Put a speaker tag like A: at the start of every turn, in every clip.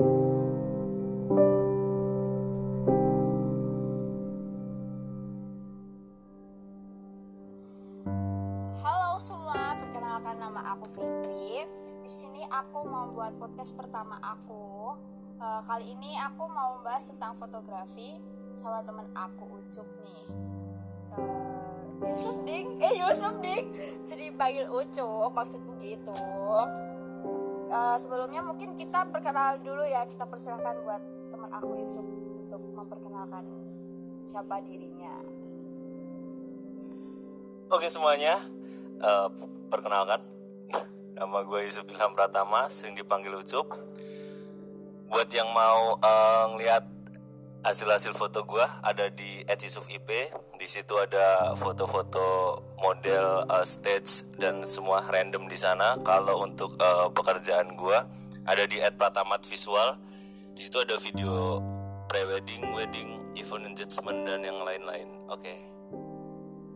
A: Halo semua, perkenalkan nama aku Fitri. Di sini aku mau buat podcast pertama aku. Eh, kali ini aku mau membahas tentang fotografi sama teman aku Ucup nih. Eh, Yusuf Ding, eh Yusuf Ding, jadi panggil Ucup maksudku gitu. Eh, sebelumnya mungkin kita perkenalan dulu ya, kita persilahkan buat teman aku Yusuf untuk memperkenalkan siapa dirinya.
B: Oke semuanya, eh, perkenalkan nama gue Yusuf Ilham Pratama, sering dipanggil Ucup. Buat yang mau eh, ngeliat hasil-hasil foto gue ada di @yusufip. Di situ ada foto-foto model eh, stage dan semua random di sana. Kalau untuk eh, pekerjaan gue ada di @pratamat visual. Di situ ada video pre-wedding, wedding, event engagement dan yang lain-lain. Oke.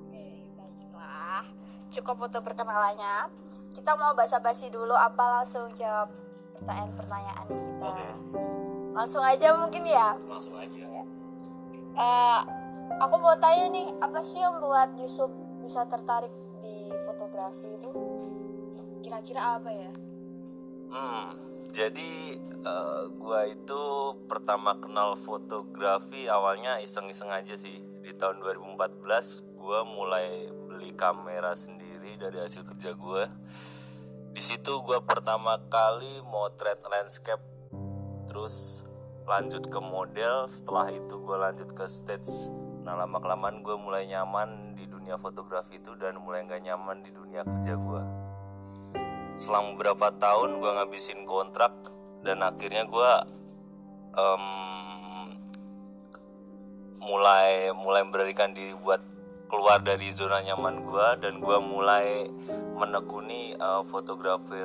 A: Oke, baiklah. Cukup untuk perkenalannya. Kita mau basa-basi dulu apa langsung jawab pertanyaan-pertanyaan kita.
B: Oke.
A: Langsung aja mungkin ya.
B: Langsung aja.
A: Eh, aku mau tanya nih, apa sih yang membuat Yusuf bisa tertarik di fotografi itu? Kira-kira apa ya?
B: Hmm, jadi eh, gua itu pertama kenal fotografi awalnya iseng-iseng aja sih. Di tahun 2014 gua mulai beli kamera sendiri dari hasil kerja gua. Di situ gua pertama kali motret landscape terus lanjut ke model, setelah itu gua lanjut ke stage. Nah, lama kelamaan gue mulai nyaman di dunia fotografi itu dan mulai nggak nyaman di dunia kerja gua. Selang beberapa tahun gue ngabisin kontrak dan akhirnya gue em, mulai mulai beranikan diri buat keluar dari zona nyaman gue dan gue mulai menekuni eh, fotografi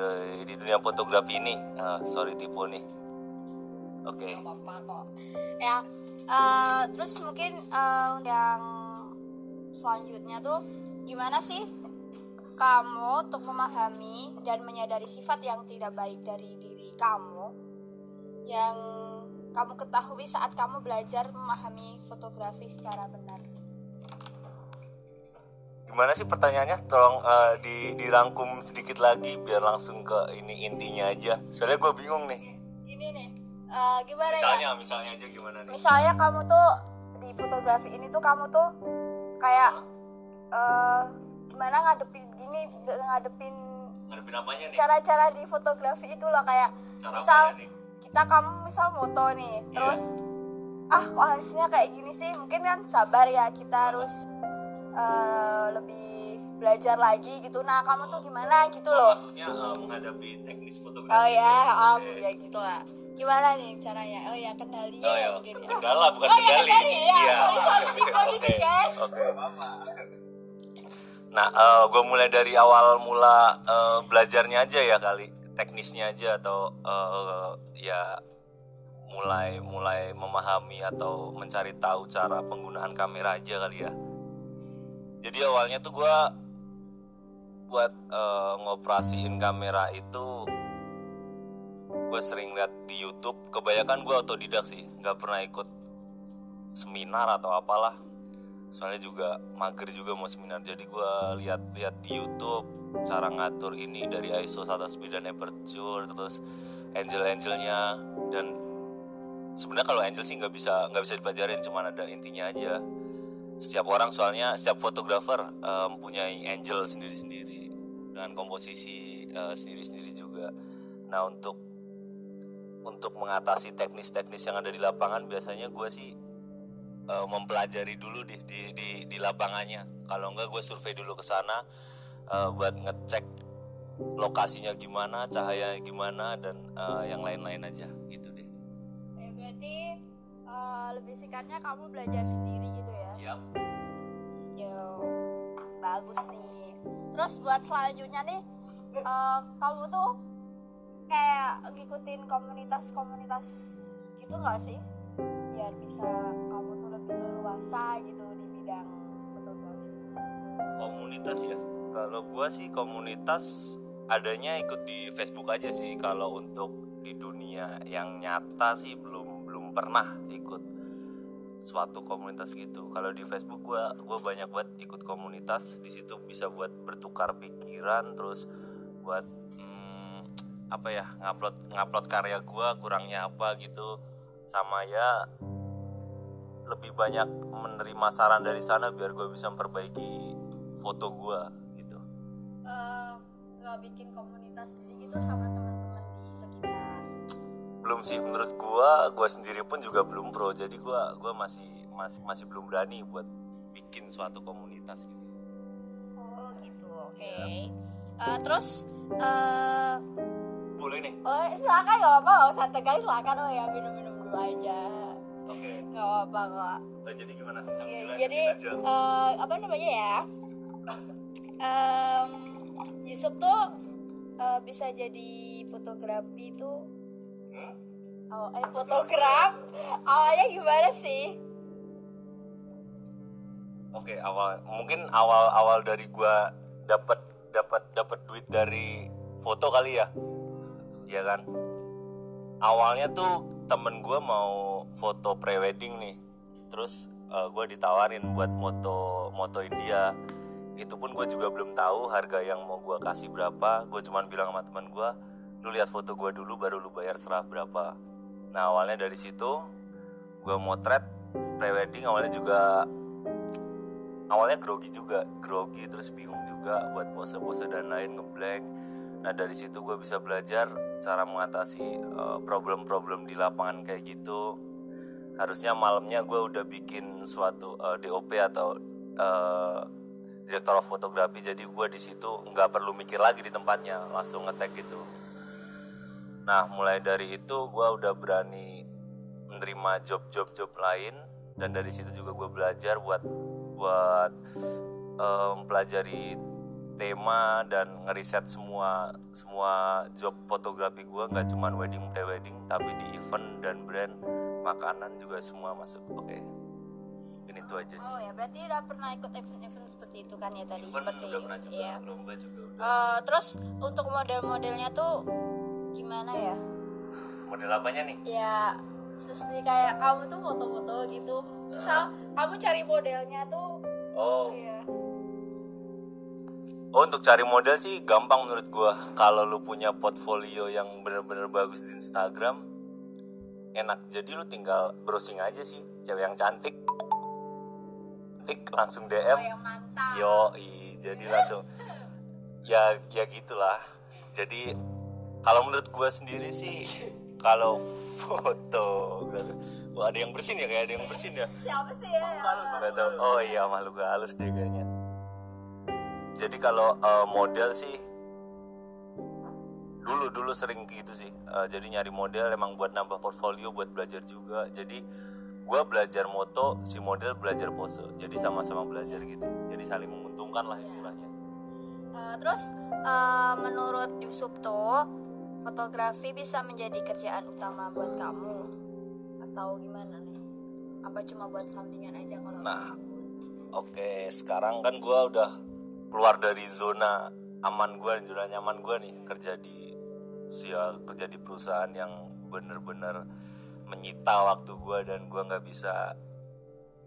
B: di dunia fotografi ini. Eh, sorry tipu nih oke.
A: Gak apa-apa kok. Ya, eh, terus mungkin eh, yang selanjutnya tuh gimana sih kamu untuk memahami dan menyadari sifat yang tidak baik dari diri kamu yang kamu ketahui saat kamu belajar memahami fotografi secara benar.
B: gimana sih pertanyaannya? Tolong eh, di dirangkum sedikit lagi biar langsung ke ini intinya aja. Soalnya gue bingung nih.
A: Ini nih, eh, gimana ya?
B: misalnya misalnya aja gimana nih?
A: Misalnya kamu tuh di fotografi ini tuh kamu tuh kayak eh gimana ngadepin gini ngadepin
B: ngadepin apanya nih?
A: cara-cara di fotografi itu loh kayak
B: Cara
A: misal kita kamu misal moto nih
B: Iya.
A: terus ah kok hasilnya kayak gini sih? Mungkin kan sabar ya kita harus eh, lebih belajar lagi gitu nah kamu tuh gimana gitu loh
B: maksudnya eh, menghadapi teknis fotografi
A: oh ya
B: itu.
A: om
B: Oke.
A: ya gitu lah gimana nih caranya oh ya kendalinya
B: Oh ya,
A: mungkin ya
B: kendala bukan
A: Oh, iya,
B: kendali.
A: kendali, ya. Sorry, sorry, dikit, guys.
B: Oke. Nah, gue mulai dari awal mula eh, belajarnya aja ya kali, teknisnya aja atau eh, ya mulai mulai memahami atau mencari tahu cara penggunaan kamera aja kali ya. Jadi awalnya tuh gue buat eh, ngoperasiin kamera itu gue sering lihat di YouTube. Kebanyakan gue otodidak sih nggak pernah ikut seminar atau apalah. Soalnya juga mager juga mau seminar. Jadi gue lihat-lihat di YouTube cara ngatur ini dari ISO shutter speed dan aperture terus angel-angelnya. Dan sebenarnya kalau angel sih nggak bisa nggak bisa dipelajarin cuman ada intinya aja setiap orang soalnya setiap fotografer eh, mempunyai angel sendiri-sendiri dengan komposisi eh, sendiri-sendiri juga. Nah untuk untuk mengatasi teknis-teknis yang ada di lapangan biasanya gue sih eh, mempelajari dulu di di di, di lapangannya. Kalau enggak gue survei dulu ke sana eh, buat ngecek lokasinya gimana cahaya gimana dan eh, yang lain-lain aja. Gitu deh.
A: Ya, berarti eh, lebih singkatnya kamu belajar sendiri gitu ya
B: Yap.
A: Yo, bagus nih. Terus buat selanjutnya nih, eh, kamu tuh kayak ngikutin komunitas-komunitas gitu nggak sih? Biar bisa kamu tuh lebih leluasa gitu di bidang fotografi.
B: komunitas ya kalau gua sih komunitas adanya ikut di Facebook aja sih kalau untuk di dunia yang nyata sih belum belum pernah ikut suatu komunitas gitu. Kalau di Facebook gua gua banyak buat ikut komunitas. Di situ bisa buat bertukar pikiran terus buat hmm, apa ya ngupload ngupload karya gua kurangnya apa gitu. Sama ya lebih banyak menerima saran dari sana biar gue bisa memperbaiki foto gue gitu.
A: Nggak bikin komunitas sendiri gitu sama sekitar
B: belum sih. Menurut gue gue sendiri pun juga belum pro jadi gue gua masih masih masih belum berani buat bikin suatu komunitas gitu.
A: Oh gitu. Oke. Eh, terus eh
B: boleh nih.
A: oh silakan nggak apa-apa. Nggak usah tegang silakan. Oh ya minum-minum dulu aja.
B: Oke.
A: Nggak apa-apa kok.
B: Nah, jadi gimana?
A: Iya,
B: Lanjutin
A: jadi eh, apa namanya ya? Em, Yusuf tuh eh, bisa jadi fotografi tuh? Oh, eh fotograf awalnya gimana sih
B: Oke, awal mungkin awal-awal dari gua dapat dapat dapat duit dari foto kali ya. Iya kan? Awalnya tuh temen gua mau foto prewedding nih. Terus eh, gua ditawarin buat moto motoin dia. Itu pun gue juga belum tahu harga yang mau gua kasih berapa. Gue cuman bilang sama teman gua, lu lihat foto gua dulu baru lu bayar serah berapa. Nah awalnya dari situ gua motret prewedding awalnya juga awalnya grogi juga grogi terus bingung juga buat pose-pose dan lain ngeblank. Nah dari situ gue bisa belajar cara mengatasi eh, problem-problem di lapangan kayak gitu. Harusnya malamnya gue udah bikin suatu eh, DOP atau eh, direktur of fotografi jadi gue di situ nggak perlu mikir lagi di tempatnya langsung ngetek gitu nah mulai dari itu gue udah berani menerima job-job job lain dan dari situ juga gue belajar buat buat eh, mempelajari tema dan ngeriset semua semua job fotografi gue nggak cuma wedding pre wedding tapi di event dan brand makanan juga semua masuk. Oke. Ini itu aja sih.
A: Oh ya berarti udah pernah ikut event-event seperti itu kan ya tadi?
B: Event
A: seperti
B: udah pernah juga
A: iya.
B: Lomba juga udah.
A: Eh, terus untuk model-modelnya tuh gimana ya?
B: Model apanya nih?
A: Ya seperti kayak kamu tuh foto-foto gitu. Misal kamu cari modelnya tuh
B: oh.
A: Ya
B: Oh untuk cari model sih gampang menurut gua. Kalau lu punya portfolio yang bener-bener bagus di Instagram, enak. Jadi lu tinggal browsing aja sih, cewek yang cantik, tik langsung
A: oh
B: DM.
A: yang mantap.
B: Yo, jadi langsung. Ya ya gitulah. Jadi kalau menurut gua sendiri sih kalau foto Wah, ada yang bersin ya kayak ada yang bersin ya.
A: siapa sih ya
B: Nggak tahu. Oh iya makhluk halus deh kayaknya. Jadi kalau eh, model sih dulu dulu sering gitu sih. Eh, jadi nyari model emang buat nambah portfolio, buat belajar juga. Jadi gua belajar moto, si model belajar pose. Jadi sama-sama belajar gitu. Jadi saling menguntungkan lah istilahnya.
A: Eh, terus eh, menurut Yusuf tuh fotografi bisa menjadi kerjaan utama buat kamu. Atau gimana nih? Apa cuma buat sampingan aja kalau
B: Nah, Oke, sekarang kan gua udah keluar dari zona aman gua, zona nyaman gua nih kerja di sia kerja di perusahaan yang bener-bener menyita waktu gua dan gua nggak bisa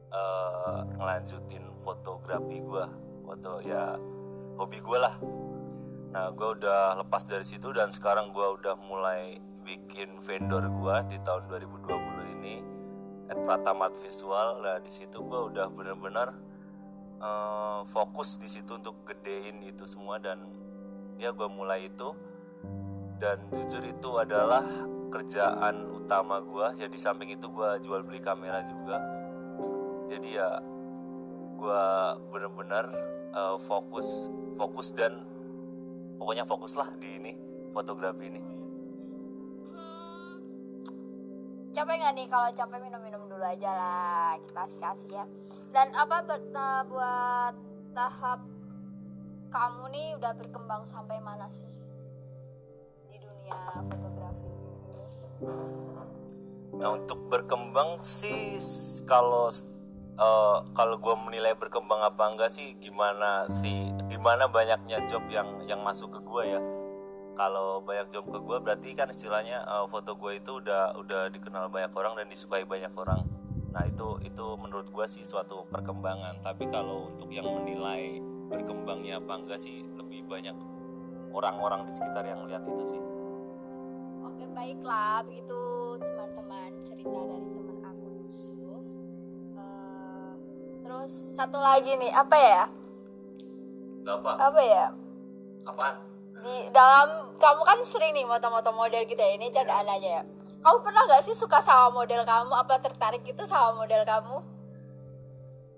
B: eh, ngelanjutin fotografi gua, foto ya hobi gua lah. Nah, gua udah lepas dari situ dan sekarang gua udah mulai bikin vendor gua di tahun 2020 ini at Pratamat Visual. Nah, di situ gua udah bener-bener eh, fokus di situ untuk gedein itu semua dan ya gue mulai itu. Dan jujur itu adalah kerjaan utama gue ya di samping itu gue jual beli kamera juga. Jadi ya gue bener-bener eh, fokus fokus dan pokoknya fokus lah di ini fotografi ini.
A: Hmm, capek nggak nih kalau capek minum-minum dulu aja lah kita kasih ya. Dan apa buat, eh, buat tahap kamu nih udah berkembang sampai mana sih? Di dunia fotografi.
B: Nah untuk berkembang sih kalau eh, kalau gue menilai berkembang apa enggak sih gimana sih gimana banyaknya job yang yang masuk ke gue ya? Kalau banyak job ke gue berarti kan istilahnya uh, foto gue itu udah udah dikenal banyak orang dan disukai banyak orang. Nah itu itu menurut gue sih suatu perkembangan. Tapi kalau untuk yang menilai berkembangnya apa enggak sih lebih banyak orang-orang di sekitar yang lihat itu sih.
A: Oke baiklah. Begitu teman-teman cerita dari teman terus satu lagi nih apa ya?
B: Apa?
A: Apa ya?
B: Apaan
A: di dalam kamu kan sering nih moto-moto model gitu ya ini candaan aja ya. Kamu pernah gak sih suka sama model kamu? Apa tertarik gitu sama model kamu?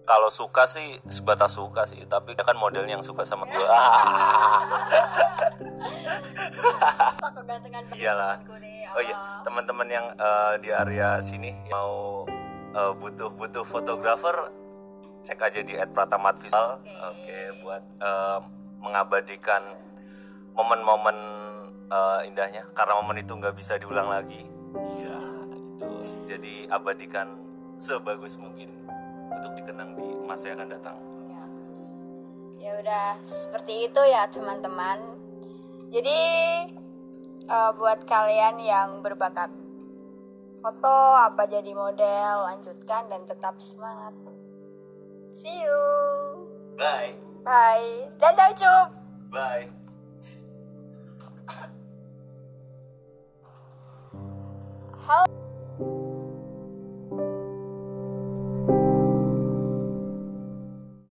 B: Kalau suka sih sebatas suka sih. Tapi kan modelnya yang suka sama gue Iyalah. oh iya teman-teman yang eh, di area sini mau eh, butuh butuh fotografer cek aja di @pratamatvisal
A: Oke.
B: oke. buat eh, mengabadikan momen-momen eh, indahnya. Karena momen itu nggak bisa diulang lagi. Ya itu jadi abadikan sebagus mungkin untuk dikenang di masa yang akan datang.
A: Ya. ya udah seperti itu ya teman-teman. Jadi eh, buat kalian yang berbakat foto apa jadi model lanjutkan dan tetap semangat see you.
B: Bye.
A: Bye. Dadah cup
B: bye.
A: Halo